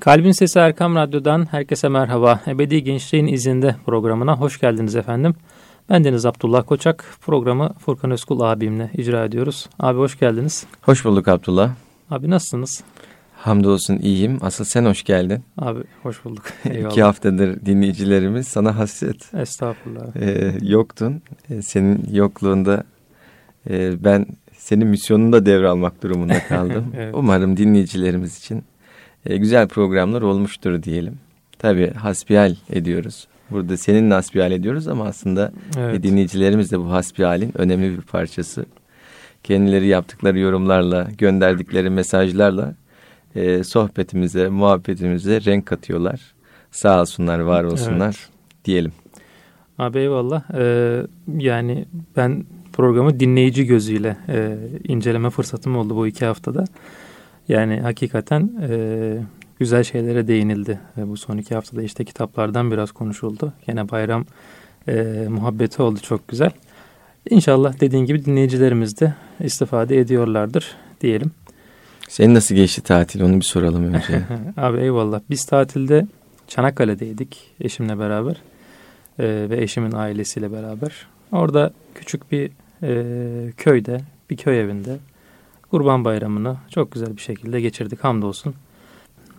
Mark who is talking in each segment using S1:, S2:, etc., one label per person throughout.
S1: Kalbin Sesi Erkam Radyo'dan herkese merhaba. Ebedi Gençliğin izinde programına hoş geldiniz efendim. Ben Deniz Abdullah Koçak. Programı Furkan Özkul abimle icra ediyoruz. Abi hoş geldiniz.
S2: Hoş bulduk Abdullah.
S1: Abi nasılsınız?
S2: Hamdolsun iyiyim. Asıl sen hoş geldin.
S1: Abi hoş bulduk. Eyvallah.
S2: İki haftadır dinleyicilerimiz sana hasret.
S1: Estağfurullah.
S2: Ee, yoktun. Ee, senin yokluğunda e, ben senin misyonunu devralmak durumunda kaldım. evet. Umarım dinleyicilerimiz için e, güzel programlar olmuştur diyelim. Tabii hasbihal ediyoruz. Burada seninle hasbihal ediyoruz ama aslında evet. dinleyicilerimiz de bu hasbihalin önemli bir parçası. Kendileri yaptıkları yorumlarla, gönderdikleri mesajlarla e, sohbetimize, muhabbetimize renk katıyorlar. Sağ olsunlar, var olsunlar evet. diyelim.
S1: Abi eyvallah. Ee, yani ben programı dinleyici gözüyle e, inceleme fırsatım oldu bu iki haftada. Yani hakikaten e, güzel şeylere değinildi. E, bu son iki haftada işte kitaplardan biraz konuşuldu. Yine bayram e, muhabbeti oldu çok güzel. İnşallah dediğin gibi dinleyicilerimiz de istifade ediyorlardır diyelim.
S2: Senin nasıl geçti tatil onu bir soralım önce.
S1: Abi eyvallah. Biz tatilde Çanakkale'deydik eşimle beraber ee, ve eşimin ailesiyle beraber. Orada küçük bir e, köyde, bir köy evinde Kurban Bayramı'nı çok güzel bir şekilde geçirdik hamdolsun.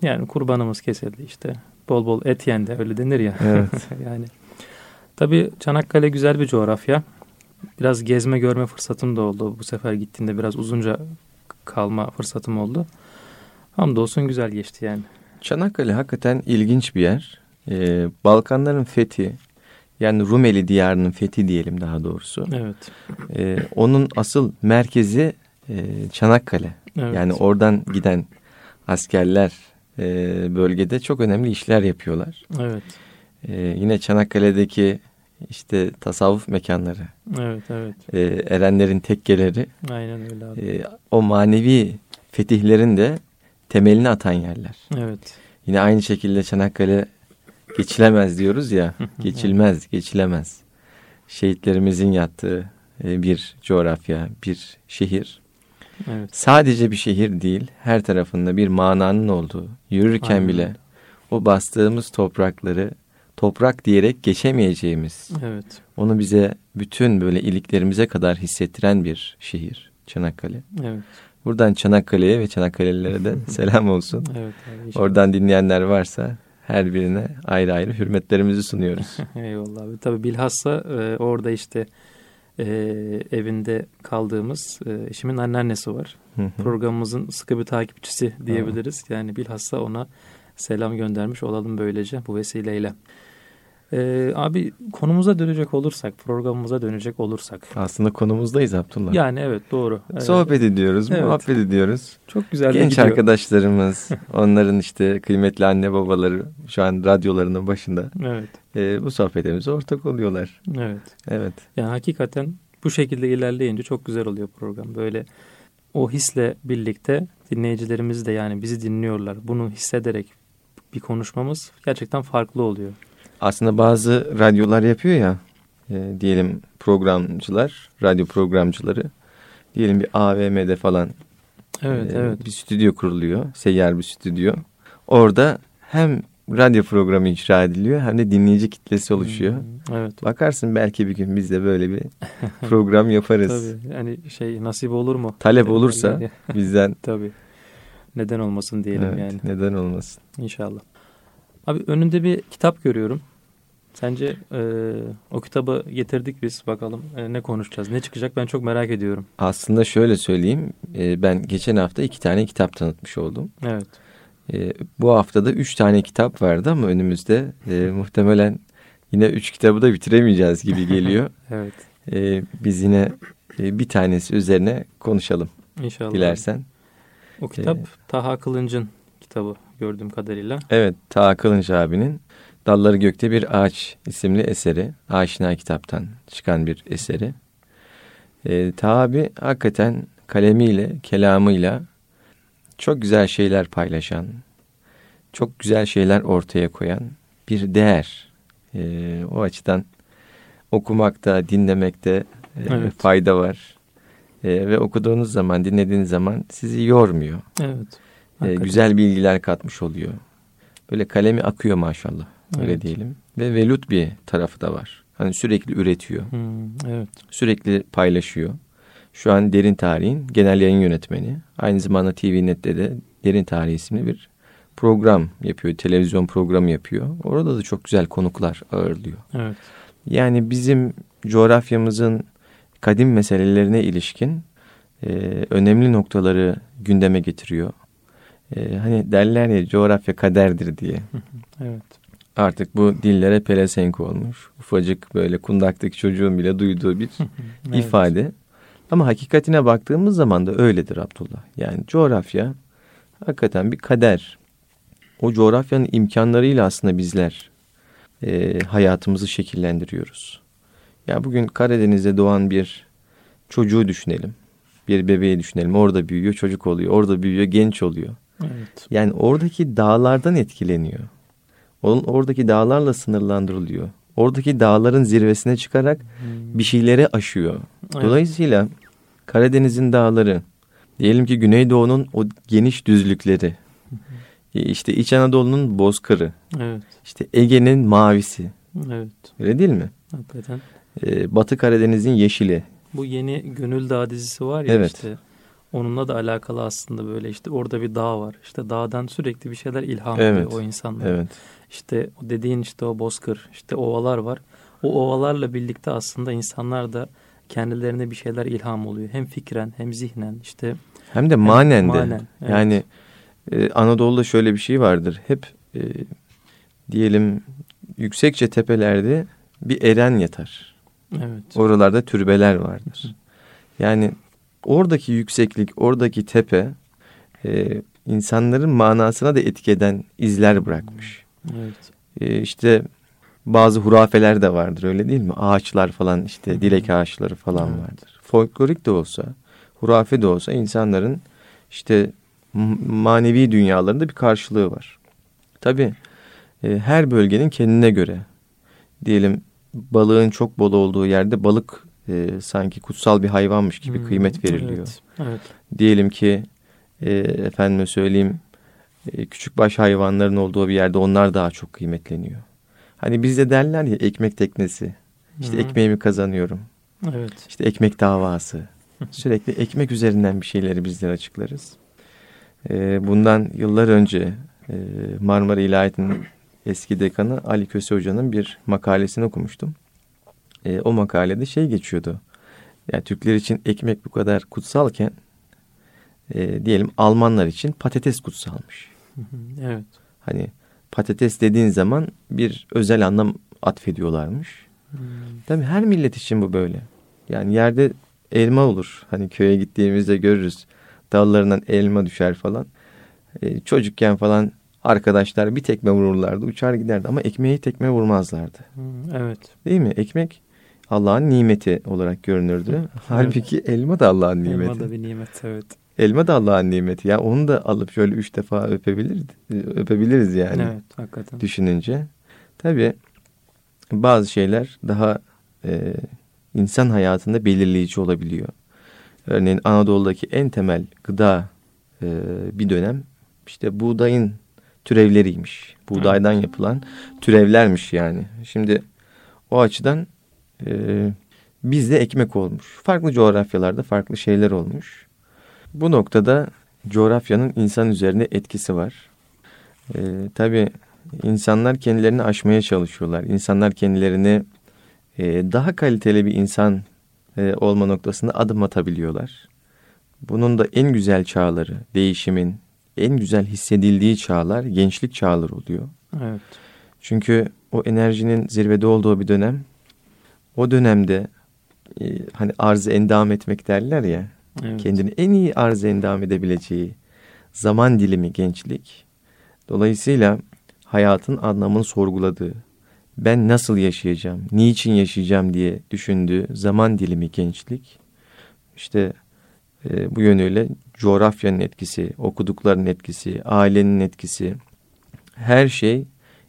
S1: Yani kurbanımız kesildi işte. Bol bol et yendi öyle denir ya.
S2: Evet.
S1: yani tabii Çanakkale güzel bir coğrafya. Biraz gezme görme fırsatım da oldu. Bu sefer gittiğinde biraz uzunca kalma fırsatım oldu. Hamdolsun güzel geçti yani.
S2: Çanakkale hakikaten ilginç bir yer. Ee, Balkanların fethi yani Rumeli diyarının fethi diyelim daha doğrusu.
S1: Evet.
S2: Ee, onun asıl merkezi e, Çanakkale. Evet. Yani oradan giden askerler e, bölgede çok önemli işler yapıyorlar.
S1: Evet.
S2: E, yine Çanakkale'deki işte tasavvuf mekanları.
S1: Evet, evet.
S2: E, erenlerin tekkeleri.
S1: Aynen öyle abi.
S2: E, o manevi fetihlerin de temelini atan yerler.
S1: Evet.
S2: Yine aynı şekilde Çanakkale geçilemez diyoruz ya. geçilmez, geçilemez. Şehitlerimizin yattığı e, bir coğrafya, bir şehir.
S1: Evet.
S2: Sadece bir şehir değil, her tarafında bir mananın olduğu, yürürken Aynen. bile o bastığımız toprakları toprak diyerek geçemeyeceğimiz,
S1: evet.
S2: onu bize bütün böyle iliklerimize kadar hissettiren bir şehir Çanakkale.
S1: Evet.
S2: Buradan Çanakkale'ye ve Çanakkale'lilere de selam olsun.
S1: evet,
S2: abi, Oradan dinleyenler varsa her birine ayrı ayrı hürmetlerimizi sunuyoruz.
S1: Eyvallah abi. Tabii bilhassa e, orada işte e, evinde kaldığımız e, eşimin anneannesi var. Programımızın sıkı bir takipçisi diyebiliriz. Yani bilhassa ona selam göndermiş olalım böylece bu vesileyle. Ee, abi konumuza dönecek olursak, programımıza dönecek olursak.
S2: Aslında konumuzdayız Abdullah.
S1: Yani evet doğru. Evet.
S2: Sohbet ediyoruz, evet. muhabbet ediyoruz.
S1: Çok güzel
S2: Genç arkadaşlarımız, onların işte kıymetli anne babaları şu an radyolarının başında.
S1: Evet.
S2: E, bu sohbetimize ortak oluyorlar.
S1: Evet.
S2: Evet.
S1: Yani hakikaten bu şekilde ilerleyince çok güzel oluyor program. Böyle o hisle birlikte dinleyicilerimiz de yani bizi dinliyorlar. Bunu hissederek bir konuşmamız gerçekten farklı oluyor.
S2: Aslında bazı radyolar yapıyor ya e, diyelim programcılar, radyo programcıları diyelim bir AVM'de falan
S1: evet,
S2: e,
S1: evet.
S2: bir stüdyo kuruluyor, seyyar bir stüdyo. Orada hem radyo programı icra ediliyor hem de dinleyici kitlesi oluşuyor.
S1: Hmm, evet.
S2: Bakarsın belki bir gün biz de böyle bir program yaparız.
S1: Tabii yani şey nasip olur mu?
S2: Talep olursa bizden.
S1: Tabii. Neden olmasın diyelim
S2: evet,
S1: yani.
S2: Neden olmasın.
S1: İnşallah. Abi önünde bir kitap görüyorum. Sence e, o kitabı getirdik biz bakalım e, ne konuşacağız ne çıkacak ben çok merak ediyorum.
S2: Aslında şöyle söyleyeyim e, ben geçen hafta iki tane kitap tanıtmış oldum.
S1: Evet.
S2: E, bu haftada üç tane kitap vardı ama önümüzde e, muhtemelen yine üç kitabı da bitiremeyeceğiz gibi geliyor.
S1: evet.
S2: E, biz yine e, bir tanesi üzerine konuşalım.
S1: İnşallah.
S2: Dilersen.
S1: O kitap ee, Taha Kılınç'ın kitabı gördüğüm kadarıyla.
S2: Evet Taha Kılınç abinin Dalları Gökte Bir Ağaç isimli eseri. Aşina kitaptan çıkan bir eseri. E, Tabi hakikaten kalemiyle, kelamıyla çok güzel şeyler paylaşan, çok güzel şeyler ortaya koyan bir değer. E, o açıdan okumakta, dinlemekte e, evet. fayda var. E, ve okuduğunuz zaman, dinlediğiniz zaman sizi yormuyor.
S1: Evet.
S2: E, güzel bilgiler katmış oluyor. Böyle kalemi akıyor maşallah. Öyle
S1: Evet.
S2: diyelim. Ve velut bir tarafı da var. Hani sürekli üretiyor.
S1: Hmm, evet.
S2: Sürekli paylaşıyor. Şu an Derin Tarih'in genel yayın yönetmeni. Aynı zamanda TVNet'te de Derin Tarih isimli bir program yapıyor. Televizyon programı yapıyor. Orada da çok güzel konuklar ağırlıyor.
S1: Evet.
S2: Yani bizim coğrafyamızın kadim meselelerine ilişkin e, önemli noktaları gündeme getiriyor. E, hani derler ya coğrafya kaderdir diye.
S1: Evet.
S2: Artık bu dillere pelesenk olmuş. Ufacık böyle kundaktaki çocuğun bile duyduğu bir
S1: Evet.
S2: ifade. Ama hakikatine baktığımız zaman da öyledir Abdullah. Yani coğrafya hakikaten bir kader. O coğrafyanın imkanlarıyla aslında bizler e, hayatımızı şekillendiriyoruz. Ya bugün Karadeniz'de doğan bir çocuğu düşünelim. Bir bebeği düşünelim. Orada büyüyor, çocuk oluyor. Orada büyüyor, genç oluyor.
S1: Evet.
S2: Yani oradaki dağlardan etkileniyor. Onun oradaki dağlarla sınırlandırılıyor. Oradaki dağların zirvesine çıkarak
S1: Hmm,
S2: bir şeyleri aşıyor.
S1: Evet.
S2: Dolayısıyla Karadeniz'in dağları, diyelim ki Güneydoğu'nun o geniş düzlükleri, e, işte İç Anadolu'nun bozkırı,
S1: Evet.
S2: işte Ege'nin mavisi,
S1: Evet.
S2: öyle değil mi?
S1: Hakikaten.
S2: E, Batı Karadeniz'in yeşili.
S1: Bu yeni Gönül Dağı dizisi var ya
S2: Evet.
S1: işte. Onunla da alakalı aslında böyle işte orada bir dağ var. İşte dağdan sürekli bir şeyler ilham
S2: Evet.
S1: ediyor o insanlara.
S2: Evet.
S1: İşte dediğin işte o bozkır, işte ovalar var. O ovalarla birlikte aslında insanlar da kendilerine bir şeyler ilham oluyor. Hem fikren hem zihnen işte.
S2: Hem de manen de.
S1: manen, evet.
S2: Yani e, Anadolu'da şöyle bir şey vardır. Hep e, diyelim yüksekçe tepelerde bir eren yatar.
S1: Evet.
S2: Oralarda türbeler vardır. Yani oradaki yükseklik, oradaki tepe e, insanların manasına da etki eden izler bırakmış.
S1: Evet.
S2: E, işte bazı hurafeler de vardır öyle değil mi? Ağaçlar falan işte dilek ağaçları falan
S1: Evet.
S2: vardır. Folklorik de olsa, hurafe de olsa insanların işte manevi dünyalarında bir karşılığı var. Tabii e, her bölgenin kendine göre diyelim balığın çok bol olduğu yerde balık e, sanki kutsal bir hayvanmış gibi
S1: Hmm,
S2: kıymet veriliyor.
S1: Evet. evet.
S2: Diyelim ki e, efendime söyleyeyim e, küçükbaş hayvanların olduğu bir yerde onlar daha çok kıymetleniyor. Hani bizde derler ya ekmek teknesi. İşte
S1: Hı.
S2: ekmeğimi kazanıyorum.
S1: Evet.
S2: İşte ekmek davası. Sürekli ekmek üzerinden bir şeyleri bizler açıklarız. E, bundan yıllar önce e, Marmara İlahiyat'ın eski dekanı Ali Köse Hoca'nın bir makalesini okumuştum. E, o makalede şey geçiyordu. Yani Türkler için ekmek bu kadar kutsalken e, diyelim Almanlar için patates kutsalmış.
S1: Evet.
S2: Hani patates dediğin zaman bir özel anlam atfediyorlarmış.
S1: Hmm,
S2: Tabii her millet için bu böyle. Yani yerde elma olur. Hani köye gittiğimizde görürüz. Dallarından elma düşer falan. E, çocukken falan arkadaşlar bir tekme vururlardı. Uçar giderdi ama ekmeği tekme vurmazlardı.
S1: hmm, Evet.
S2: Değil mi? Ekmek Allah'ın nimeti olarak görünürdü. Halbuki elma da Allah'ın nimeti.
S1: Elma da bir nimet evet.
S2: Elma da Allah'ın nimeti. Ya onu da alıp şöyle üç defa öpebiliriz, öpebiliriz yani
S1: evet hakikaten.
S2: düşününce. Tabii bazı şeyler daha e, insan hayatında belirleyici olabiliyor. Örneğin Anadolu'daki en temel gıda e, bir dönem işte buğdayın türevleriymiş. Buğdaydan yapılan türevlermiş yani. Şimdi o açıdan e, bizde ekmek olmuş. Farklı coğrafyalarda farklı şeyler olmuş. Bu noktada coğrafyanın insan üzerine etkisi var. E, tabii insanlar kendilerini aşmaya çalışıyorlar. İnsanlar kendilerini e, daha kaliteli bir insan e, olma noktasında adım atabiliyorlar. Bunun da en güzel çağları, değişimin en güzel hissedildiği çağlar gençlik çağları oluyor.
S1: Evet.
S2: Çünkü o enerjinin zirvede olduğu bir dönem, o dönemde e, hani arz endam etmek derler ya,
S1: evet.
S2: kendini en iyi arz endam edebileceği zaman dilimi gençlik. Dolayısıyla hayatın anlamını sorguladığı, ben nasıl yaşayacağım, niçin yaşayacağım diye düşündüğü zaman dilimi gençlik. İşte e, bu yönüyle coğrafyanın etkisi, okudukların etkisi, ailenin etkisi, her şey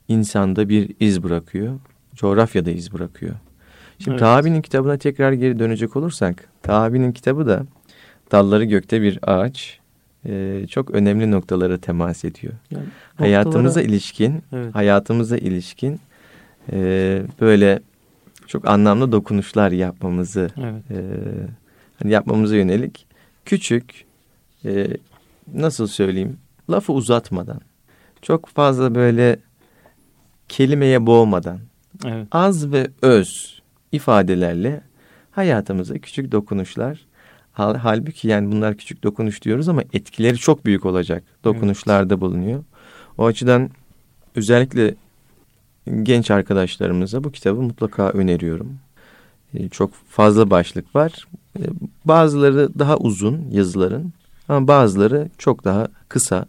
S2: insanda bir iz bırakıyor. Coğrafyada iz bırakıyor. Şimdi
S1: Evet.
S2: Tabi'nin kitabına tekrar geri dönecek olursak, Tabi'nin kitabı da dalları gökte bir ağaç, e, çok önemli noktalara temas ediyor. Yani, hayatımıza noktalara... ilişkin, evet. hayatımıza ilişkin e, böyle çok anlamlı dokunuşlar yapmamızı, evet. e, hani yapmamıza yönelik küçük, e, nasıl söyleyeyim, lafı uzatmadan, çok fazla böyle kelimeye boğmadan, evet. az ve öz ifadelerle hayatımıza küçük dokunuşlar Hal, halbuki yani bunlar küçük dokunuş diyoruz ama etkileri çok büyük olacak dokunuşlarda evet. bulunuyor. O açıdan özellikle genç arkadaşlarımıza bu kitabı mutlaka öneriyorum. Ee, çok fazla başlık var. Ee, bazıları daha uzun yazıların ama bazıları çok daha kısa.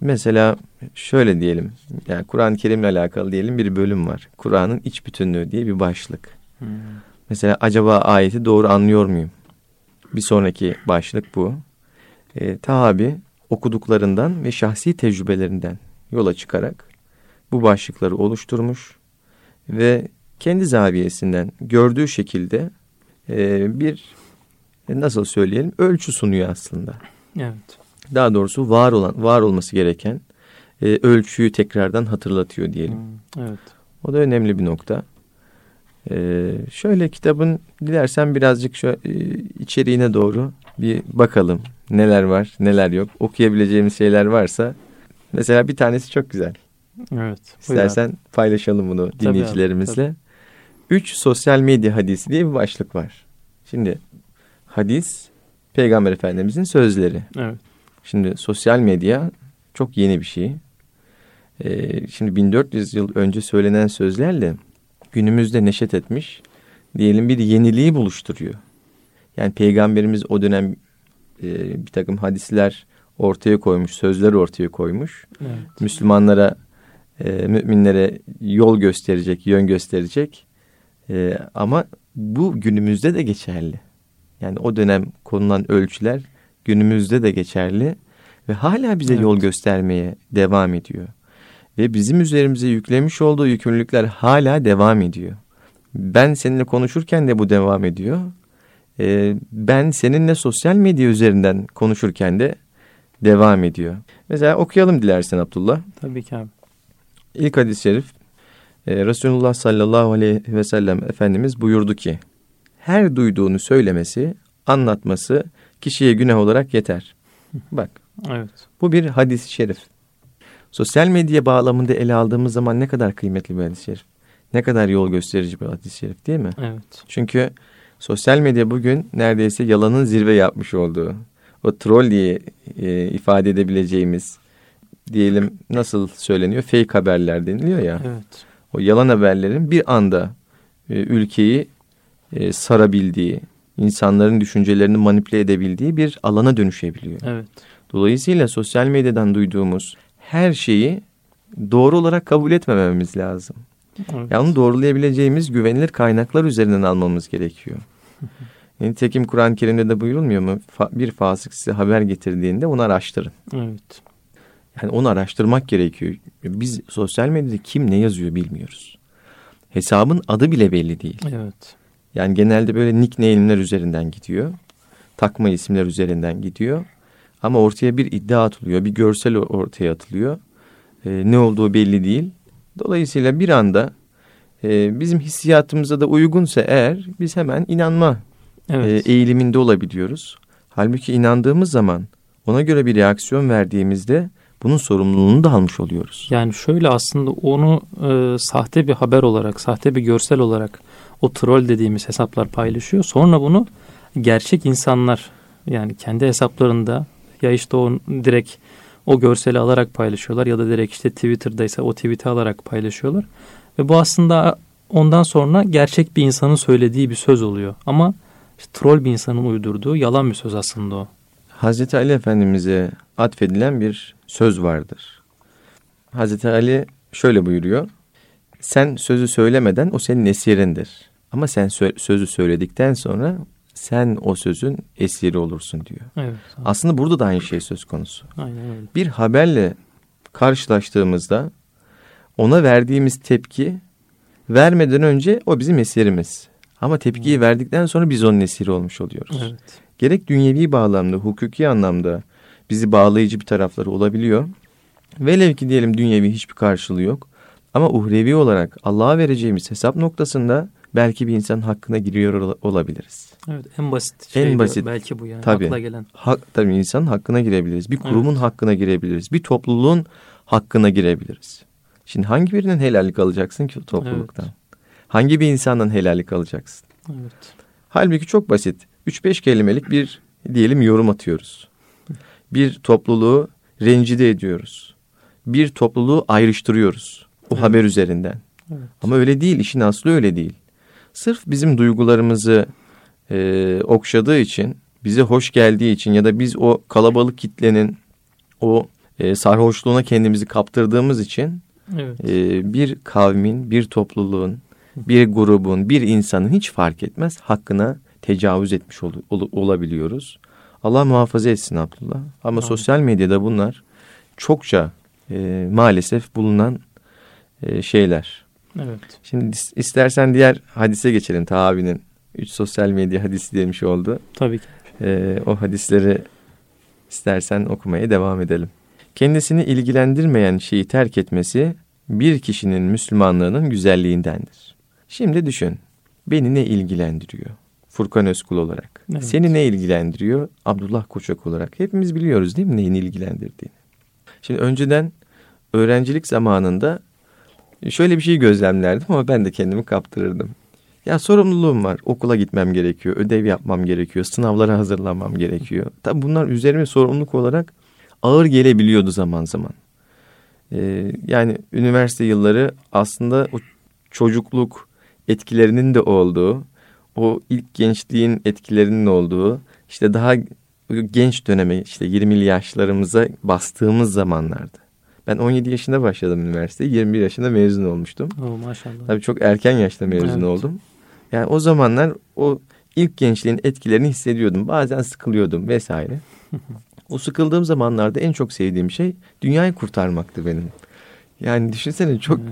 S2: Mesela şöyle diyelim, yani Kur'an-ı Kerim'le alakalı diyelim bir bölüm var. Kur'an'ın iç bütünlüğü diye bir başlık. Hmm. Mesela acaba ayeti doğru anlıyor muyum? Bir sonraki başlık bu. E, Tahabi okuduklarından ve şahsi tecrübelerinden yola çıkarak bu başlıkları oluşturmuş ve kendi zaviyesinden gördüğü şekilde e, bir e, nasıl söyleyelim ölçü sunuyor aslında.
S1: Evet.
S2: Daha doğrusu var olan var olması gereken e, ölçüyü tekrardan hatırlatıyor diyelim.
S1: Hmm, evet.
S2: O da önemli bir nokta. Ee, şöyle kitabın dilersen birazcık şu e, içeriğine doğru bir bakalım. Neler var, neler yok. Okuyabileceğimiz şeyler varsa. Mesela bir tanesi çok güzel.
S1: Evet.
S2: İstersen abi. paylaşalım bunu tabii dinleyicilerimizle. Abi, Üç sosyal medya hadisi diye bir başlık var. Şimdi hadis Peygamber Efendimizin sözleri.
S1: Evet.
S2: Şimdi sosyal medya çok yeni bir şey. Ee, şimdi 1400 yıl önce söylenen sözlerle günümüzde neşet etmiş diyelim bir yeniliği buluşturuyor. Yani peygamberimiz o dönem e, bir takım hadisler ortaya koymuş, sözler ortaya koymuş. Evet. Müslümanlara, e, müminlere yol gösterecek, yön gösterecek. E, ama bu günümüzde de geçerli. Yani o dönem konulan ölçüler günümüzde de geçerli ve hala bize evet. yol göstermeye devam ediyor ve bizim üzerimize yüklemiş olduğu yükümlülükler hala devam ediyor. Ben seninle konuşurken de bu devam ediyor. Ee, ben seninle sosyal medya üzerinden konuşurken de devam ediyor. Mesela okuyalım dilersen Abdullah.
S1: Tabii ki abi.
S2: İlk hadis-i şerif e, Resulullah sallallahu aleyhi ve sellem Efendimiz buyurdu ki her duyduğunu söylemesi, anlatması kişiye günah olarak yeter. Bak.
S1: Evet.
S2: Bu bir hadis-i şerif sosyal medya bağlamında ele aldığımız zaman ne kadar kıymetli bir hadis-i şerif. Ne kadar yol gösterici bir hadis-i şerif değil mi?
S1: Evet.
S2: Çünkü sosyal medya bugün neredeyse yalanın zirve yapmış olduğu, o troll diye e, ifade edebileceğimiz diyelim nasıl söyleniyor fake haberler deniliyor ya.
S1: Evet.
S2: O yalan haberlerin bir anda e, ülkeyi e, sarabildiği, insanların düşüncelerini manipüle edebildiği bir alana dönüşebiliyor.
S1: Evet.
S2: Dolayısıyla sosyal medyadan duyduğumuz her şeyi doğru olarak kabul etmememiz lazım. Evet. Yani doğrulayabileceğimiz güvenilir kaynaklar üzerinden almamız gerekiyor. Nitekim Kur'an-ı Kerim'de de buyurulmuyor mu? Bir fasık size haber getirdiğinde onu araştırın.
S1: Evet.
S2: Yani onu araştırmak gerekiyor. Biz sosyal medyada kim ne yazıyor bilmiyoruz. Hesabın adı bile belli değil.
S1: Evet.
S2: Yani genelde böyle nickname'ler üzerinden gidiyor. Takma isimler üzerinden gidiyor. Ama ortaya bir iddia atılıyor, bir görsel ortaya atılıyor. E, ne olduğu belli değil. Dolayısıyla bir anda e, bizim hissiyatımıza da uygunsa eğer biz hemen inanma evet. e, eğiliminde olabiliyoruz. Halbuki inandığımız zaman ona göre bir reaksiyon verdiğimizde bunun sorumluluğunu da almış oluyoruz.
S1: Yani şöyle aslında onu e, sahte bir haber olarak, sahte bir görsel olarak o troll dediğimiz hesaplar paylaşıyor. Sonra bunu gerçek insanlar yani kendi hesaplarında ya işte o direkt o görseli alarak paylaşıyorlar ya da direkt işte Twitter'daysa o tweet'i alarak paylaşıyorlar. Ve bu aslında ondan sonra gerçek bir insanın söylediği bir söz oluyor. Ama işte troll bir insanın uydurduğu yalan bir söz aslında o.
S2: Hazreti Ali Efendimiz'e atfedilen bir söz vardır. Hazreti Ali şöyle buyuruyor. Sen sözü söylemeden o senin esirindir. Ama sen sö sözü söyledikten sonra sen o sözün esiri olursun diyor.
S1: Evet.
S2: Aslında burada da aynı şey söz konusu.
S1: Aynen öyle.
S2: Bir haberle karşılaştığımızda ona verdiğimiz tepki vermeden önce o bizim esirimiz. Ama tepkiyi hmm. verdikten sonra biz onun esiri olmuş oluyoruz.
S1: Evet.
S2: Gerek dünyevi bağlamda, hukuki anlamda bizi bağlayıcı bir tarafları olabiliyor. Velev ki diyelim dünyevi hiçbir karşılığı yok. Ama uhrevi olarak Allah'a vereceğimiz hesap noktasında belki bir insanın hakkına giriyor olabiliriz.
S1: Evet en basit şey en basit, belki bu yani tabii, akla gelen.
S2: Hak, tabii insanın hakkına girebiliriz. Bir kurumun evet. hakkına girebiliriz. Bir topluluğun hakkına girebiliriz. Şimdi hangi birinin helallik alacaksın ki topluluktan? Evet. Hangi bir insandan helallik alacaksın? Evet. Halbuki çok basit. 3-5 kelimelik bir diyelim yorum atıyoruz. Bir topluluğu rencide ediyoruz. Bir topluluğu ayrıştırıyoruz. O evet. haber üzerinden. Evet. Ama öyle değil. işin aslı öyle değil. Sırf bizim duygularımızı e, okşadığı için, bize hoş geldiği için ya da biz o kalabalık kitlenin o e, sarhoşluğuna kendimizi kaptırdığımız için evet. e, bir kavmin, bir topluluğun, bir grubun, bir insanın hiç fark etmez hakkına tecavüz etmiş ol, ol, olabiliyoruz. Allah muhafaza etsin Abdullah. Ama Amin. sosyal medyada bunlar çokça e, maalesef bulunan e, şeyler. Evet. Şimdi istersen diğer hadise geçelim. Ta abinin üç sosyal medya hadisi demiş oldu.
S1: Tabii ki.
S2: E, o hadisleri istersen okumaya devam edelim. Kendisini ilgilendirmeyen şeyi terk etmesi bir kişinin Müslümanlığının güzelliğindendir. Şimdi düşün. Beni ne ilgilendiriyor? Furkan Özkul olarak. Evet. Seni ne ilgilendiriyor? Abdullah Koçak olarak. Hepimiz biliyoruz değil mi neyin ilgilendirdiğini? Şimdi önceden öğrencilik zamanında şöyle bir şey gözlemlerdim ama ben de kendimi kaptırırdım. Ya sorumluluğum var. Okula gitmem gerekiyor. Ödev yapmam gerekiyor. Sınavlara hazırlanmam gerekiyor. Tabi bunlar üzerime sorumluluk olarak ağır gelebiliyordu zaman zaman. Ee, yani üniversite yılları aslında o çocukluk etkilerinin de olduğu, o ilk gençliğin etkilerinin olduğu, işte daha genç döneme işte 20'li yaşlarımıza bastığımız zamanlardı. Ben 17 yaşında başladım üniversiteye. 21 yaşında mezun olmuştum.
S1: Oo, maşallah.
S2: Tabii çok erken yaşta mezun evet. oldum. Yani o zamanlar o ilk gençliğin etkilerini hissediyordum. Bazen sıkılıyordum vesaire. o sıkıldığım zamanlarda en çok sevdiğim şey dünyayı kurtarmaktı benim. Yani düşünsene çok hmm.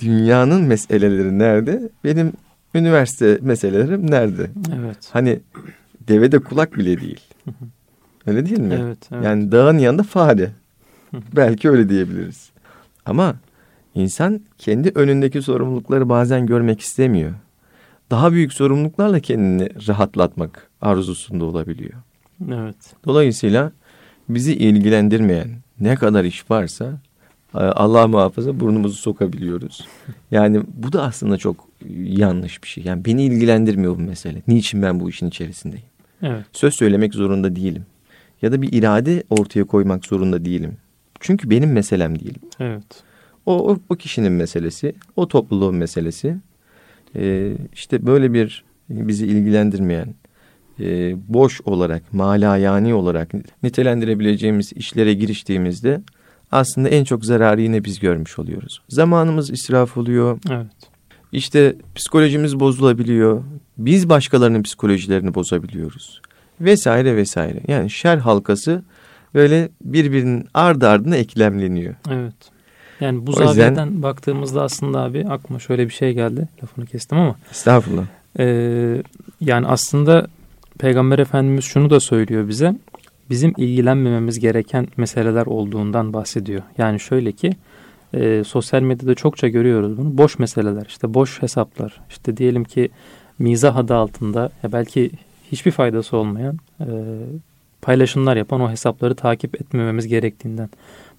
S2: dünyanın meseleleri nerede? Benim üniversite meselelerim nerede?
S1: Evet.
S2: Hani devede kulak bile değil. Öyle değil mi?
S1: Evet, evet.
S2: Yani dağın yanında fare. Belki öyle diyebiliriz. Ama insan kendi önündeki sorumlulukları bazen görmek istemiyor. Daha büyük sorumluluklarla kendini rahatlatmak arzusunda olabiliyor.
S1: Evet.
S2: Dolayısıyla bizi ilgilendirmeyen ne kadar iş varsa e, Allah muhafaza burnumuzu sokabiliyoruz. Yani bu da aslında çok yanlış bir şey. Yani beni ilgilendirmiyor bu mesele. Niçin ben bu işin içerisindeyim?
S1: Evet.
S2: Söz söylemek zorunda değilim. Ya da bir irade ortaya koymak zorunda değilim. Çünkü benim meselem değil.
S1: Evet.
S2: O, o, o kişinin meselesi, o topluluğun meselesi. Ee, işte böyle bir bizi ilgilendirmeyen, e, boş olarak, malayani olarak nitelendirebileceğimiz işlere giriştiğimizde aslında en çok zararı yine biz görmüş oluyoruz. Zamanımız israf oluyor.
S1: Evet.
S2: İşte psikolojimiz bozulabiliyor. Biz başkalarının psikolojilerini bozabiliyoruz. Vesaire vesaire. Yani şer halkası böyle birbirinin ardı ardına eklemleniyor.
S1: Evet. Yani bu o zaviyeden yüzden... baktığımızda aslında abi aklıma şöyle bir şey geldi. Lafını kestim ama.
S2: Estağfurullah.
S1: Ee, yani aslında Peygamber Efendimiz şunu da söylüyor bize. Bizim ilgilenmememiz gereken meseleler olduğundan bahsediyor. Yani şöyle ki e, sosyal medyada çokça görüyoruz bunu. Boş meseleler işte boş hesaplar. İşte diyelim ki mizah adı altında ya belki hiçbir faydası olmayan e, paylaşımlar yapan o hesapları takip etmememiz gerektiğinden.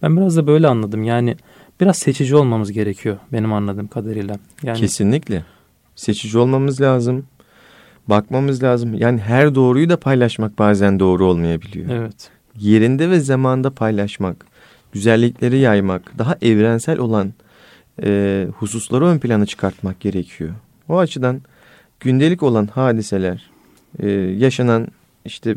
S1: Ben biraz da böyle anladım. Yani biraz seçici olmamız gerekiyor benim anladığım kadarıyla. Yani
S2: Kesinlikle. Seçici olmamız lazım. Bakmamız lazım. Yani her doğruyu da paylaşmak bazen doğru olmayabiliyor.
S1: Evet.
S2: Yerinde ve zamanda paylaşmak, güzellikleri yaymak, daha evrensel olan e, hususları ön plana çıkartmak gerekiyor. O açıdan gündelik olan hadiseler, e, yaşanan işte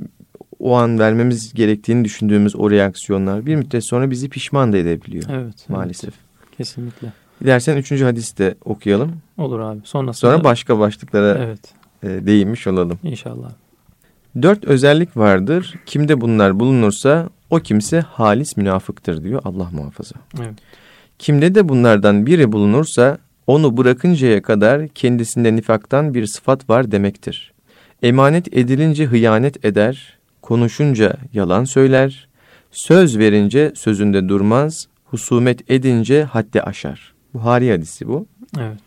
S2: o an vermemiz gerektiğini düşündüğümüz o reaksiyonlar bir müddet sonra bizi pişman da edebiliyor.
S1: Evet.
S2: Maalesef.
S1: Evet, kesinlikle.
S2: Dilersen üçüncü hadisi de okuyalım.
S1: Olur abi. Sonrasında...
S2: Sonra başka başlıklara evet. e, değinmiş olalım.
S1: İnşallah.
S2: Dört özellik vardır. Kimde bunlar bulunursa o kimse halis münafıktır diyor Allah muhafaza.
S1: Evet.
S2: Kimde de bunlardan biri bulunursa onu bırakıncaya kadar kendisinde nifaktan bir sıfat var demektir. Emanet edilince hıyanet eder, konuşunca yalan söyler, Söz verince sözünde durmaz, husumet edince haddi aşar. Buhari hadisi bu.
S1: Evet.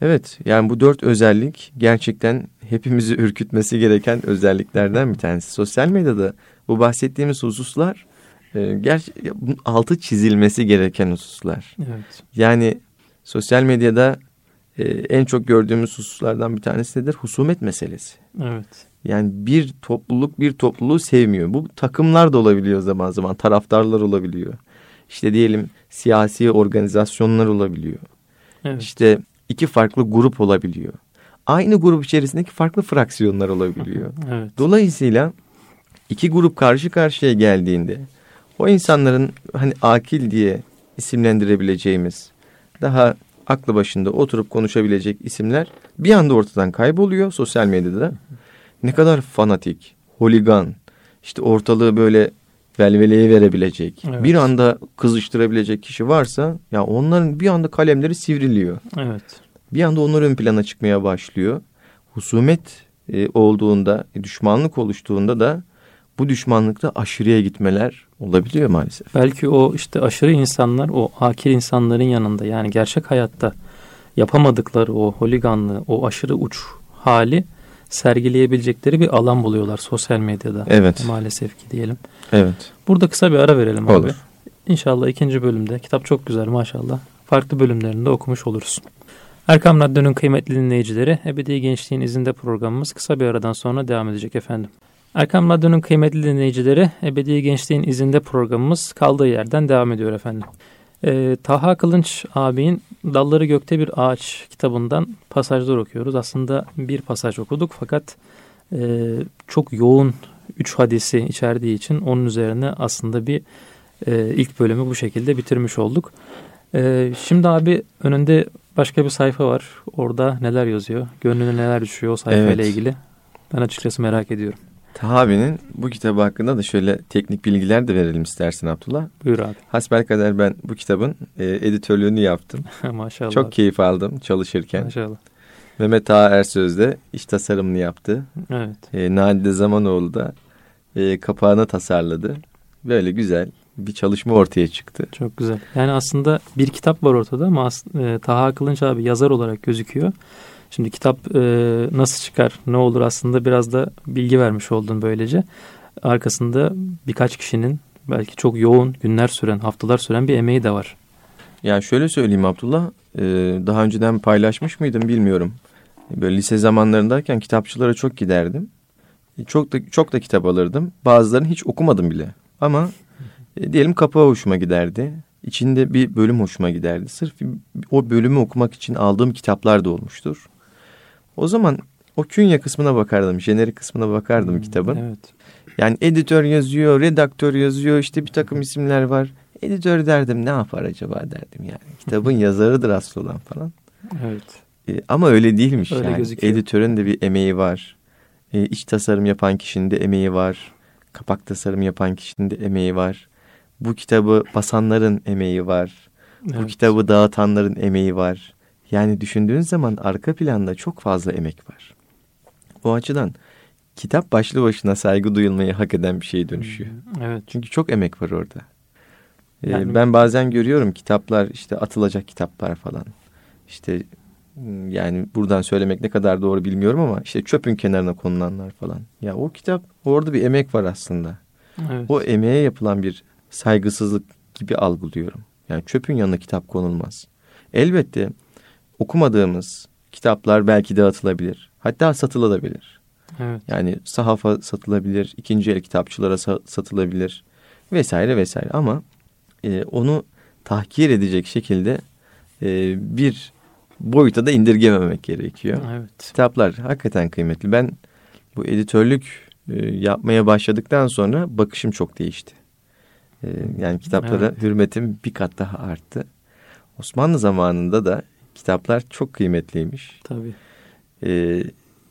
S2: Evet yani bu dört özellik gerçekten hepimizi ürkütmesi gereken özelliklerden bir tanesi. Sosyal medyada bu bahsettiğimiz hususlar e, ger altı çizilmesi gereken hususlar.
S1: Evet.
S2: Yani sosyal medyada e, en çok gördüğümüz hususlardan bir tanesi nedir? Husumet meselesi.
S1: Evet.
S2: Yani bir topluluk bir topluluğu sevmiyor. Bu takımlar da olabiliyor zaman zaman. Taraftarlar olabiliyor. İşte diyelim siyasi organizasyonlar olabiliyor.
S1: Evet.
S2: İşte iki farklı grup olabiliyor. Aynı grup içerisindeki farklı fraksiyonlar olabiliyor.
S1: evet.
S2: Dolayısıyla iki grup karşı karşıya geldiğinde o insanların hani akil diye isimlendirebileceğimiz daha aklı başında oturup konuşabilecek isimler bir anda ortadan kayboluyor sosyal medyada. Ne kadar fanatik, holigan, işte ortalığı böyle velveleye verebilecek,
S1: Evet.
S2: bir anda kızıştırabilecek kişi varsa ya onların bir anda kalemleri sivriliyor.
S1: Evet.
S2: Bir anda onlar ön plana çıkmaya başlıyor. Husumet e, olduğunda, e, düşmanlık oluştuğunda da bu düşmanlıkta aşırıya gitmeler olabiliyor maalesef.
S1: Belki o işte aşırı insanlar o akil insanların yanında yani gerçek hayatta yapamadıkları o holiganlığı, o aşırı uç hali sergileyebilecekleri bir alan buluyorlar sosyal medyada.
S2: Evet.
S1: Maalesef ki diyelim.
S2: Evet.
S1: Burada kısa bir ara verelim abi.
S2: Olur.
S1: İnşallah ikinci bölümde. Kitap çok güzel maşallah. Farklı bölümlerinde okumuş oluruz. Erkam Radyo'nun kıymetli dinleyicileri, Ebedi Gençliğin izinde programımız kısa bir aradan sonra devam edecek efendim. Erkam Radyo'nun kıymetli dinleyicileri, Ebedi Gençliğin izinde programımız kaldığı yerden devam ediyor efendim. Ee, Taha Kılınç abinin Dalları Gökte Bir Ağaç kitabından pasajlar okuyoruz. Aslında bir pasaj okuduk fakat e, çok yoğun üç hadisi içerdiği için onun üzerine aslında bir e, ilk bölümü bu şekilde bitirmiş olduk. E, şimdi abi önünde başka bir sayfa var. Orada neler yazıyor? Gönlüne neler düşüyor o sayfayla
S2: Evet.
S1: ilgili? Ben açıkçası merak ediyorum.
S2: Tahavi'nin bu kitabı hakkında da şöyle teknik bilgiler de verelim istersin Abdullah.
S1: Buyur abi.
S2: Hasbelkader ben bu kitabın e, editörlüğünü yaptım.
S1: Maşallah.
S2: Çok keyif aldım çalışırken.
S1: Maşallah.
S2: Mehmet Taha Ersöz de iş tasarımını yaptı.
S1: Evet.
S2: E, Nadide Zamanoğlu da e, kapağını tasarladı. Böyle güzel bir çalışma ortaya çıktı.
S1: Çok güzel. Yani aslında bir kitap var ortada ama as- e, Taha Kılınç abi yazar olarak gözüküyor. Şimdi kitap e, nasıl çıkar, ne olur aslında biraz da bilgi vermiş oldun böylece. Arkasında birkaç kişinin belki çok yoğun günler süren, haftalar süren bir emeği de var.
S2: Yani şöyle söyleyeyim Abdullah, e, daha önceden paylaşmış mıydım bilmiyorum. Böyle lise zamanlarındayken kitapçılara çok giderdim. E, Çok da çok da kitap alırdım. Bazılarını hiç okumadım bile. Ama e, diyelim kapağı hoşuma giderdi. İçinde bir bölüm hoşuma giderdi. Sırf o bölümü okumak için aldığım kitaplar da olmuştur. O zaman o künye kısmına bakardım, jenerik kısmına bakardım kitabın.
S1: Evet.
S2: Yani editör yazıyor, redaktör yazıyor, işte bir takım isimler var. Editör derdim ne yapar acaba derdim yani. Kitabın yazarıdır asıl olan falan.
S1: Evet.
S2: E, ama öyle değilmiş
S1: Öyle
S2: yani.
S1: gözüküyor.
S2: Editörün de bir emeği var. E, iç tasarım yapan kişinin de emeği var. Kapak tasarım yapan kişinin de emeği var. Bu kitabı basanların emeği var. Bu
S1: Evet.
S2: kitabı dağıtanların emeği var. Yani düşündüğün zaman arka planda çok fazla emek var. O açıdan kitap başlı başına saygı duyulmayı hak eden bir şeye dönüşüyor.
S1: Evet.
S2: Çünkü çok emek var orada. Ee,
S1: Yani-
S2: ben bazen görüyorum kitaplar işte atılacak kitaplar falan. İşte m, yani buradan söylemek ne kadar doğru bilmiyorum ama işte çöpün kenarına konulanlar falan. Ya o kitap orada bir emek var aslında.
S1: Evet.
S2: O emeğe yapılan bir saygısızlık gibi algılıyorum. Yani çöpün yanına kitap konulmaz. Elbette okumadığımız kitaplar belki dağıtılabilir. Hatta satılabilir.
S1: Evet.
S2: Yani sahafa satılabilir, ikinci el kitapçılara sa- satılabilir vesaire vesaire. Ama e, onu tahkir edecek şekilde e, bir boyuta da indirgememek gerekiyor.
S1: Evet.
S2: Kitaplar hakikaten kıymetli. Ben bu editörlük e, yapmaya başladıktan sonra bakışım çok değişti. E, yani kitaplara
S1: Evet.
S2: hürmetim bir kat daha arttı. Osmanlı zamanında da kitaplar çok kıymetliymiş.
S1: Tabii.
S2: E,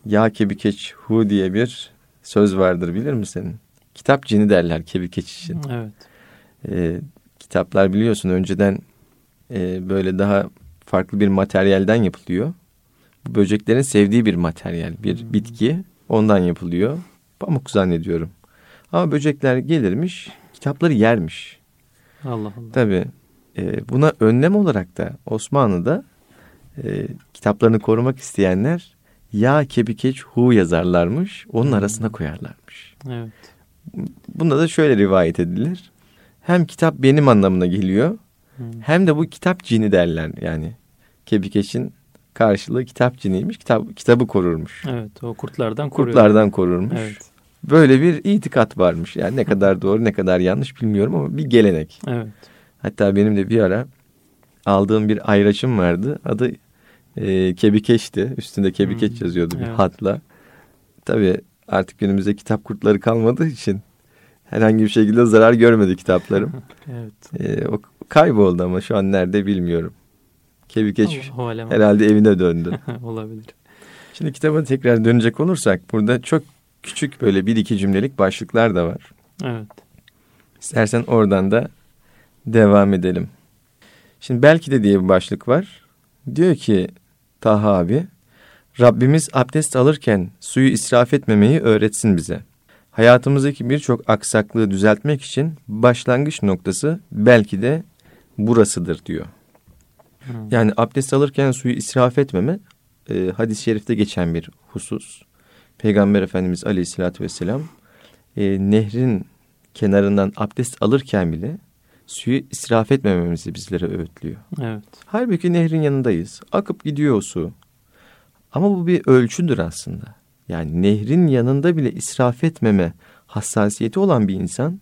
S2: ya kebikeç hu diye bir söz vardır bilir misin? Kitap cini derler kebikeç için.
S1: Evet.
S2: E, kitaplar biliyorsun önceden e, böyle daha farklı bir materyalden yapılıyor. Bu böceklerin sevdiği bir materyal, bir bitki ondan yapılıyor. Pamuk zannediyorum. Ama böcekler gelirmiş, kitapları yermiş.
S1: Allah Allah.
S2: Tabii e, buna önlem olarak da Osmanlı'da e, kitaplarını korumak isteyenler ya kebikeç hu yazarlarmış. Onun hmm. arasına koyarlarmış.
S1: Evet.
S2: Bunda da şöyle rivayet edilir. Hem kitap benim anlamına geliyor. Hmm. Hem de bu kitap cini derler yani. Kebikeç'in karşılığı kitap ciniymiş. Kitap, kitabı korurmuş.
S1: Evet o kurtlardan koruyor.
S2: Kurtlardan korurmuş.
S1: Evet.
S2: Böyle bir itikat varmış. Yani ne kadar doğru ne kadar yanlış bilmiyorum ama bir gelenek.
S1: Evet.
S2: Hatta benim de bir ara aldığım bir ayraçım vardı. Adı e, Kebikeç'ti. Üstünde Kebikeç hmm. yazıyordu bir evet. hatla. Tabii artık günümüzde kitap kurtları kalmadığı için herhangi bir şekilde zarar görmedi kitaplarım.
S1: evet.
S2: E, o kayboldu ama şu an nerede bilmiyorum. Kebikeç herhalde evine döndü.
S1: Olabilir.
S2: Şimdi kitaba tekrar dönecek olursak burada çok küçük böyle bir iki cümlelik başlıklar da var.
S1: Evet.
S2: İstersen oradan da devam edelim. Şimdi belki de diye bir başlık var. Diyor ki Taha abi, Rabbimiz abdest alırken suyu israf etmemeyi öğretsin bize. Hayatımızdaki birçok aksaklığı düzeltmek için başlangıç noktası belki de burasıdır diyor. Hmm. Yani abdest alırken suyu israf etmeme e, hadis-i şerifte geçen bir husus. Peygamber Efendimiz Aleyhisselatü Vesselam e, nehrin kenarından abdest alırken bile suyu israf etmememizi bizlere öğütlüyor.
S1: Evet.
S2: Halbuki nehrin yanındayız. Akıp gidiyor o su. Ama bu bir ölçüdür aslında. Yani nehrin yanında bile israf etmeme hassasiyeti olan bir insan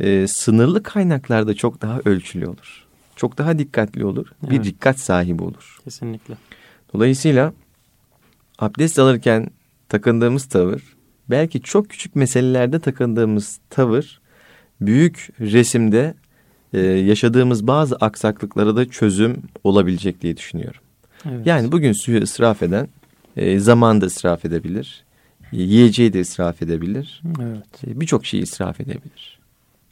S2: e, sınırlı kaynaklarda çok daha ölçülü olur. Çok daha dikkatli olur. Evet. Bir dikkat sahibi olur.
S1: Kesinlikle.
S2: Dolayısıyla abdest alırken takındığımız tavır belki çok küçük meselelerde takındığımız tavır büyük resimde e, yaşadığımız bazı aksaklıklara da çözüm olabilecek diye düşünüyorum. Evet. Yani bugün suyu ısraf eden e, zaman da ısraf edebilir. Yiyeceği de israf edebilir.
S1: Evet.
S2: E, Birçok şeyi israf edebilir.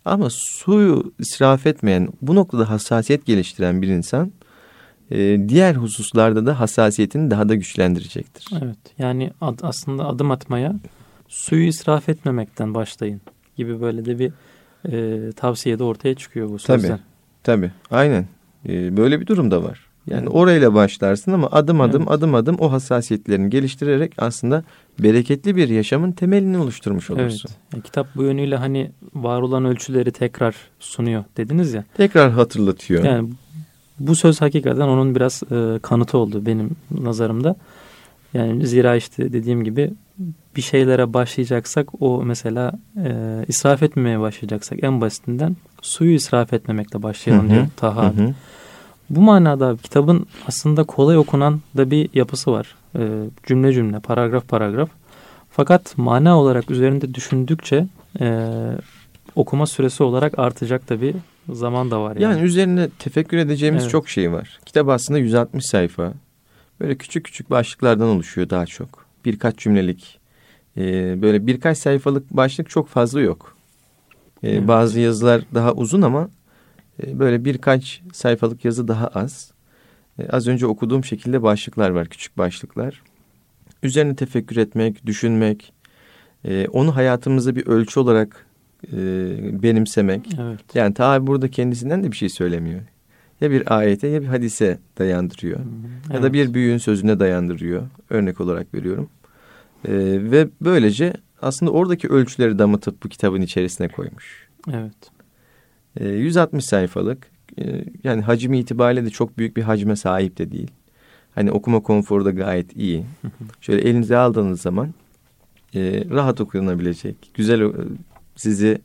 S2: Ama suyu israf etmeyen, bu noktada hassasiyet geliştiren bir insan e, diğer hususlarda da hassasiyetini daha da güçlendirecektir.
S1: Evet. Yani ad, aslında adım atmaya suyu israf etmemekten başlayın gibi böyle de bir e, tavsiye de ortaya çıkıyor bu sözden.
S2: Tabii. Tabii. Aynen. E, böyle bir durum da var. Yani orayla başlarsın ama adım adım evet. adım adım o hassasiyetlerini geliştirerek aslında bereketli bir yaşamın temelini oluşturmuş olursun. Evet.
S1: Yani kitap bu yönüyle hani var olan ölçüleri tekrar sunuyor dediniz ya.
S2: Tekrar hatırlatıyor.
S1: Yani bu söz hakikaten onun biraz e, kanıtı oldu benim nazarımda. Yani zira işte dediğim gibi bir şeylere başlayacaksak o mesela e, israf etmemeye başlayacaksak en basitinden suyu israf etmemekle başlayalım hı hı. diyor Taha Hı hı. Bu manada kitabın aslında kolay okunan da bir yapısı var. E, cümle cümle, paragraf paragraf. Fakat mana olarak üzerinde düşündükçe e, okuma süresi olarak artacak da bir zaman da var.
S2: Yani, yani üzerine tefekkür edeceğimiz evet. çok şey var. Kitap aslında 160 sayfa. Böyle küçük küçük başlıklardan oluşuyor daha çok. Birkaç cümlelik. E, böyle birkaç sayfalık başlık çok fazla yok. E, evet. Bazı yazılar daha uzun ama e, böyle birkaç sayfalık yazı daha az. E, az önce okuduğum şekilde başlıklar var, küçük başlıklar. Üzerine tefekkür etmek, düşünmek, e, onu hayatımıza bir ölçü olarak benimsemek.
S1: Evet.
S2: Yani tabi burada kendisinden de bir şey söylemiyor. Ya bir ayete ya bir hadise dayandırıyor. Evet. Ya da bir büyüğün sözüne dayandırıyor. Örnek olarak veriyorum. ve böylece aslında oradaki ölçüleri damıtıp bu kitabın içerisine koymuş.
S1: Evet.
S2: 160 ee, sayfalık. Ee, yani hacmi itibariyle de çok büyük bir hacme sahip de değil. Hani okuma konforu da gayet iyi. Şöyle elinize aldığınız zaman e, rahat okunabilecek. Güzel e, sizi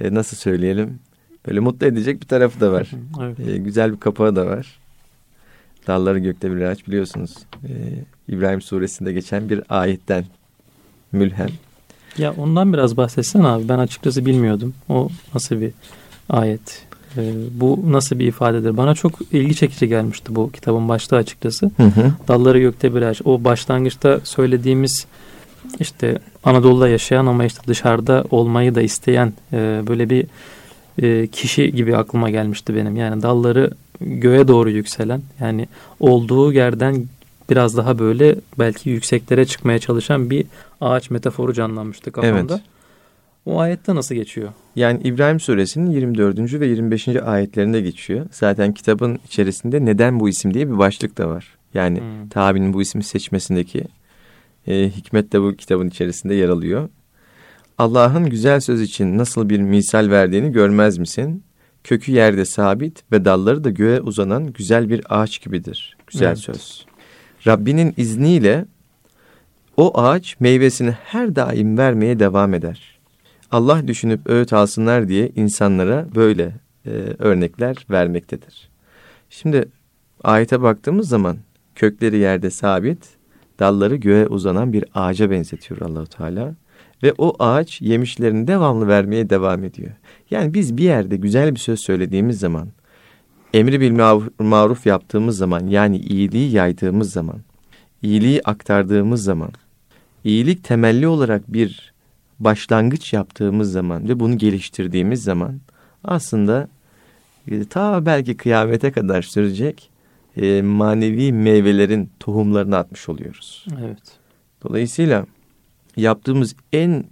S2: e, nasıl söyleyelim böyle mutlu edecek bir tarafı da var.
S1: evet.
S2: güzel bir kapağı da var. Dalları gökte bir ağaç biliyorsunuz. İbrahim suresinde geçen bir ayetten mülhem.
S1: Ya ondan biraz bahsetsen abi. Ben açıkçası bilmiyordum. O nasıl bir ayet. E, bu nasıl bir ifadedir? Bana çok ilgi çekici gelmişti bu kitabın başlığı açıkçası. Hı hı. Dalları gökte bir ağaç. O başlangıçta söylediğimiz işte Anadolu'da yaşayan ama işte dışarıda olmayı da isteyen e, böyle bir e, kişi gibi aklıma gelmişti benim. Yani dalları göğe doğru yükselen yani olduğu yerden biraz daha böyle belki yükseklere çıkmaya çalışan bir ağaç metaforu canlanmıştı kafamda. Evet. O ayette nasıl geçiyor?
S2: Yani İbrahim suresinin 24. ve 25. ayetlerinde geçiyor. Zaten kitabın içerisinde neden bu isim diye bir başlık da var. Yani hmm. tabinin bu ismi seçmesindeki e, hikmet de bu kitabın içerisinde yer alıyor. Allah'ın güzel söz için nasıl bir misal verdiğini görmez misin? Kökü yerde sabit ve dalları da göğe uzanan güzel bir ağaç gibidir. Güzel evet. söz. Rabbinin izniyle o ağaç meyvesini her daim vermeye devam eder. Allah düşünüp öğüt alsınlar diye insanlara böyle e, örnekler vermektedir. Şimdi ayete baktığımız zaman kökleri yerde sabit, dalları göğe uzanan bir ağaca benzetiyor Allahu Teala ve o ağaç yemişlerini devamlı vermeye devam ediyor. Yani biz bir yerde güzel bir söz söylediğimiz zaman, emri bil maruf yaptığımız zaman yani iyiliği yaydığımız zaman, iyiliği aktardığımız zaman, iyilik temelli olarak bir başlangıç yaptığımız zaman ve bunu geliştirdiğimiz zaman aslında e, ta belki kıyamete kadar sürecek e, manevi meyvelerin tohumlarını atmış oluyoruz.
S1: Evet.
S2: Dolayısıyla yaptığımız en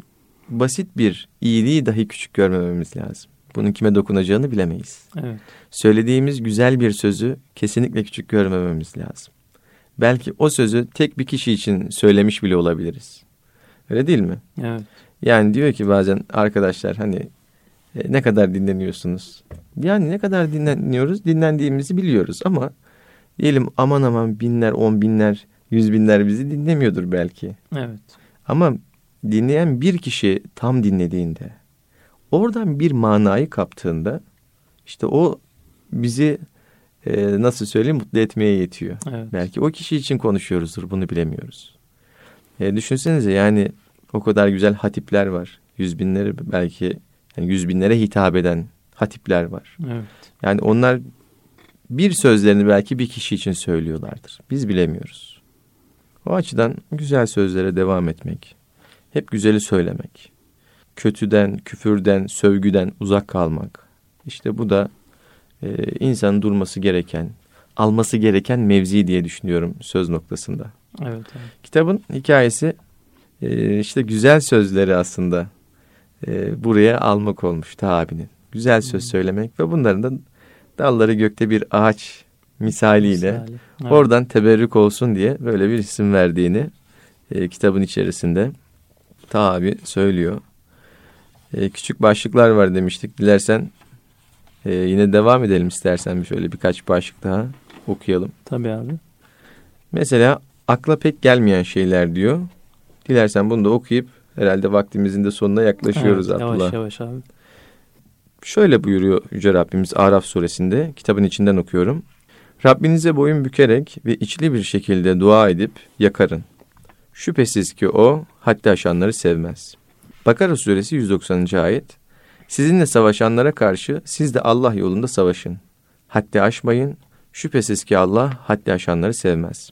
S2: basit bir iyiliği dahi küçük görmememiz lazım. Bunun kime dokunacağını bilemeyiz.
S1: Evet.
S2: Söylediğimiz güzel bir sözü kesinlikle küçük görmememiz lazım. Belki o sözü tek bir kişi için söylemiş bile olabiliriz. Öyle değil mi?
S1: Evet.
S2: Yani diyor ki bazen arkadaşlar hani e, ne kadar dinleniyorsunuz? Yani ne kadar dinleniyoruz? Dinlendiğimizi biliyoruz ama diyelim aman aman binler, on binler, yüz binler bizi dinlemiyordur belki.
S1: Evet.
S2: Ama dinleyen bir kişi tam dinlediğinde, oradan bir manayı kaptığında işte o bizi e, nasıl söyleyeyim mutlu etmeye yetiyor.
S1: Evet.
S2: Belki o kişi için konuşuyoruzdur bunu bilemiyoruz. E, düşünsenize yani o kadar güzel hatipler var. Yüz binleri belki yani yüz binlere hitap eden hatipler var.
S1: Evet.
S2: Yani onlar bir sözlerini belki bir kişi için söylüyorlardır. Biz bilemiyoruz. O açıdan güzel sözlere devam etmek, hep güzeli söylemek, kötüden, küfürden, sövgüden uzak kalmak. İşte bu da e, insanın durması gereken, alması gereken mevzi diye düşünüyorum söz noktasında.
S1: Evet, evet.
S2: Kitabın hikayesi e, işte güzel sözleri aslında e, buraya almak olmuş ta abinin. Güzel söz söylemek ve bunların da dalları gökte bir ağaç misaliyle Misali. evet. oradan teberrük olsun diye böyle bir isim verdiğini e, kitabın içerisinde ta abi söylüyor. E, küçük başlıklar var demiştik. Dilersen e, yine devam edelim istersen bir şöyle birkaç başlık daha okuyalım.
S1: Tabii abi.
S2: Mesela akla pek gelmeyen şeyler diyor. Dilersen bunu da okuyup herhalde vaktimizin de sonuna yaklaşıyoruz evet, Abdullah.
S1: Yavaş yavaş abi.
S2: Şöyle buyuruyor Yüce Rabbimiz Araf suresinde kitabın içinden okuyorum. Rabbinize boyun bükerek ve içli bir şekilde dua edip yakarın. Şüphesiz ki o haddi aşanları sevmez. Bakara suresi 190. ayet. Sizinle savaşanlara karşı siz de Allah yolunda savaşın. Haddi aşmayın. Şüphesiz ki Allah haddi aşanları sevmez.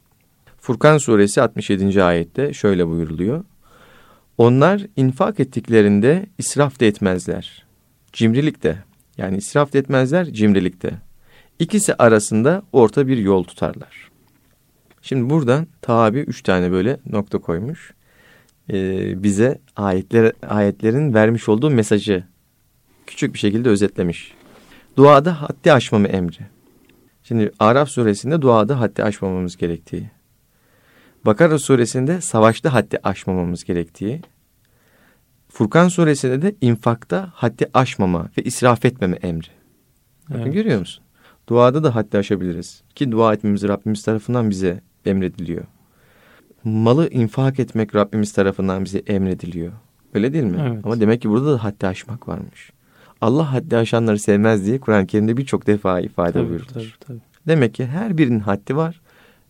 S2: Furkan suresi 67. ayette şöyle buyuruluyor. Onlar infak ettiklerinde israf da etmezler. Cimrilik de yani israf da etmezler cimrilik de. İkisi arasında orta bir yol tutarlar. Şimdi buradan tabi üç tane böyle nokta koymuş. Ee, bize ayetler, ayetlerin vermiş olduğu mesajı küçük bir şekilde özetlemiş. Duada haddi aşmamı emri. Şimdi Araf suresinde duada haddi aşmamamız gerektiği. Bakara suresinde savaşta haddi aşmamamız gerektiği. Furkan suresinde de infakta haddi aşmama ve israf etmeme emri. Bakın evet. görüyor musun? Duada da haddi aşabiliriz. Ki dua etmemiz Rabbimiz tarafından bize emrediliyor. Malı infak etmek Rabbimiz tarafından bize emrediliyor. Öyle değil mi?
S1: Evet.
S2: Ama demek ki burada da haddi aşmak varmış. Allah haddi aşanları sevmez diye Kur'an-ı Kerim'de birçok defa ifade tabii, buyurulur. Tabii, tabii. Demek ki her birinin haddi var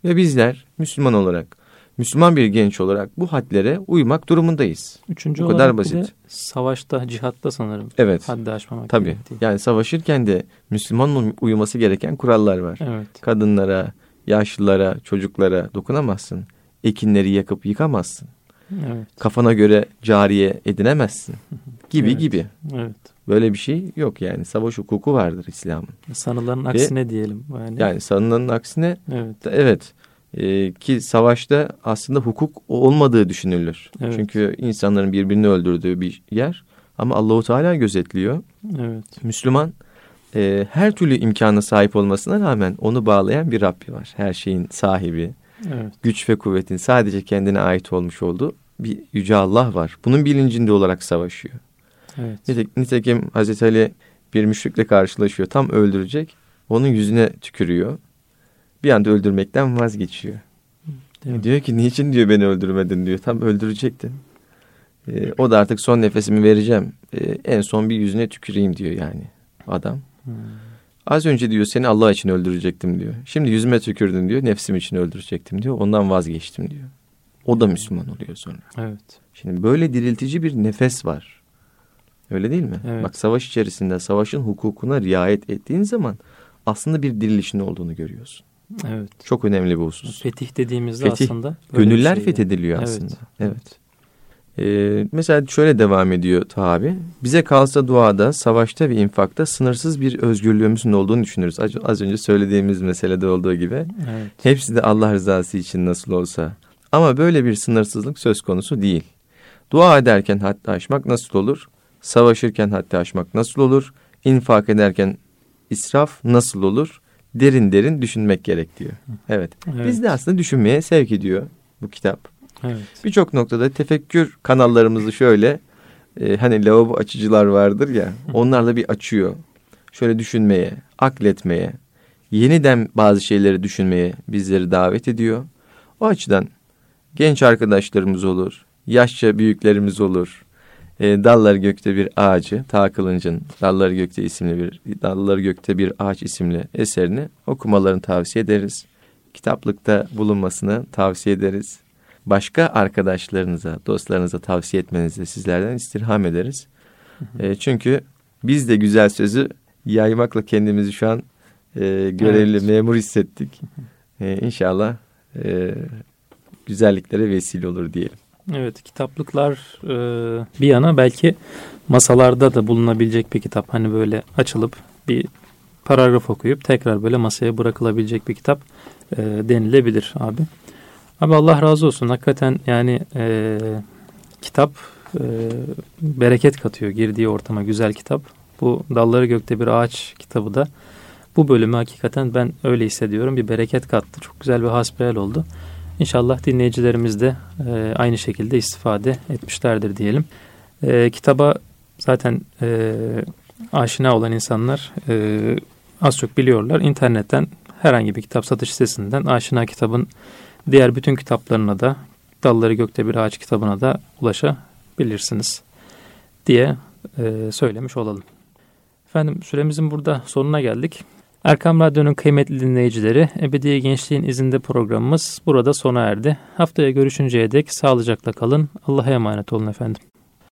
S2: ve bizler Müslüman olarak Müslüman bir genç olarak bu hadlere uymak durumundayız.
S1: Üçüncü bu kadar basit. savaşta, cihatta sanırım.
S2: Evet.
S1: Haddi aşmamak
S2: Tabii. Gerektiği. Yani savaşırken de Müslümanın uyuması gereken kurallar var.
S1: Evet.
S2: Kadınlara, yaşlılara, çocuklara dokunamazsın. Ekinleri yakıp yıkamazsın.
S1: Evet.
S2: Kafana göre cariye edinemezsin. Gibi
S1: evet.
S2: gibi.
S1: Evet.
S2: Böyle bir şey yok yani. Savaş hukuku vardır İslam'ın.
S1: Sanılanın aksine diyelim.
S2: Yani, yani sanılanın aksine
S1: evet.
S2: evet e, ki savaşta aslında hukuk olmadığı düşünülür.
S1: Evet.
S2: Çünkü insanların birbirini öldürdüğü bir yer Ama Allahu Teala gözetliyor.
S1: Evet.
S2: Müslüman e, her türlü imkana sahip olmasına rağmen onu bağlayan bir Rabbi var. Her şeyin sahibi,
S1: evet.
S2: güç ve kuvvetin sadece kendine ait olmuş olduğu bir yüce Allah var. Bunun bilincinde olarak savaşıyor.
S1: Evet.
S2: Nitekim Hazreti Ali bir müşrikle karşılaşıyor. Tam öldürecek. Onun yüzüne tükürüyor. Bir anda öldürmekten vazgeçiyor. Diyor ki niçin diyor beni öldürmedin diyor. Tam öldürecektin. Ee, o da artık son nefesimi vereceğim. Ee, en son bir yüzüne tüküreyim diyor yani adam. Hmm. Az önce diyor seni Allah için öldürecektim diyor. Şimdi yüzüme tükürdün diyor. Nefsim için öldürecektim diyor. Ondan vazgeçtim diyor. O da Müslüman oluyor sonra.
S1: Evet.
S2: Şimdi böyle diriltici bir nefes var. Öyle değil mi?
S1: Evet.
S2: Bak savaş içerisinde savaşın hukukuna riayet ettiğin zaman aslında bir dirilişin olduğunu görüyorsun.
S1: Evet.
S2: Çok önemli bir husus.
S1: Fetih dediğimizde Fetih, aslında.
S2: Gönüller şey fethediliyor yani. aslında. Evet. evet. Ee, mesela şöyle devam ediyor tabi. Bize kalsa duada, savaşta ve infakta sınırsız bir özgürlüğümüzün olduğunu düşünürüz. Az, az önce söylediğimiz meselede olduğu gibi.
S1: Evet.
S2: Hepsi de Allah rızası için nasıl olsa. Ama böyle bir sınırsızlık söz konusu değil. Dua ederken hatta aşmak nasıl olur? Savaşırken hatta aşmak nasıl olur? İnfak ederken israf nasıl olur? Derin derin düşünmek gerek diyor. Evet. evet. Biz de aslında düşünmeye sevk ediyor bu kitap.
S1: Evet.
S2: Birçok noktada tefekkür kanallarımızı şöyle e, hani lavabo açıcılar vardır ya onlarla bir açıyor. Şöyle düşünmeye, akletmeye, yeniden bazı şeyleri düşünmeye bizleri davet ediyor. O açıdan genç arkadaşlarımız olur, yaşça büyüklerimiz olur. E, Dalları Gökte bir ağacı, Ta Kılınç'ın Dalları Gökte isimli bir Dalları Gökte bir ağaç isimli eserini okumalarını tavsiye ederiz. Kitaplıkta bulunmasını tavsiye ederiz. Başka arkadaşlarınıza, dostlarınıza tavsiye etmenizi sizlerden istirham ederiz. E, çünkü biz de güzel sözü yaymakla kendimizi şu an e, görevli evet. memur hissettik. E, inşallah e, güzelliklere vesile olur diyelim.
S1: Evet kitaplıklar e, bir yana belki masalarda da bulunabilecek bir kitap. Hani böyle açılıp bir paragraf okuyup tekrar böyle masaya bırakılabilecek bir kitap e, denilebilir abi. Abi Allah razı olsun hakikaten yani e, kitap e, bereket katıyor girdiği ortama güzel kitap. Bu Dalları Gökte Bir Ağaç kitabı da bu bölümü hakikaten ben öyle hissediyorum bir bereket kattı. Çok güzel bir hasbihal oldu. İnşallah dinleyicilerimiz de e, aynı şekilde istifade etmişlerdir diyelim. E, kitaba zaten e, aşina olan insanlar e, az çok biliyorlar. İnternetten herhangi bir kitap satış sitesinden aşina kitabın diğer bütün kitaplarına da Dalları Gökte Bir Ağaç kitabına da ulaşabilirsiniz diye e, söylemiş olalım. Efendim süremizin burada sonuna geldik. Erkam Radyo'nun kıymetli dinleyicileri, Ebedi Gençliğin izinde programımız burada sona erdi. Haftaya görüşünceye dek sağlıcakla kalın. Allah'a emanet olun efendim.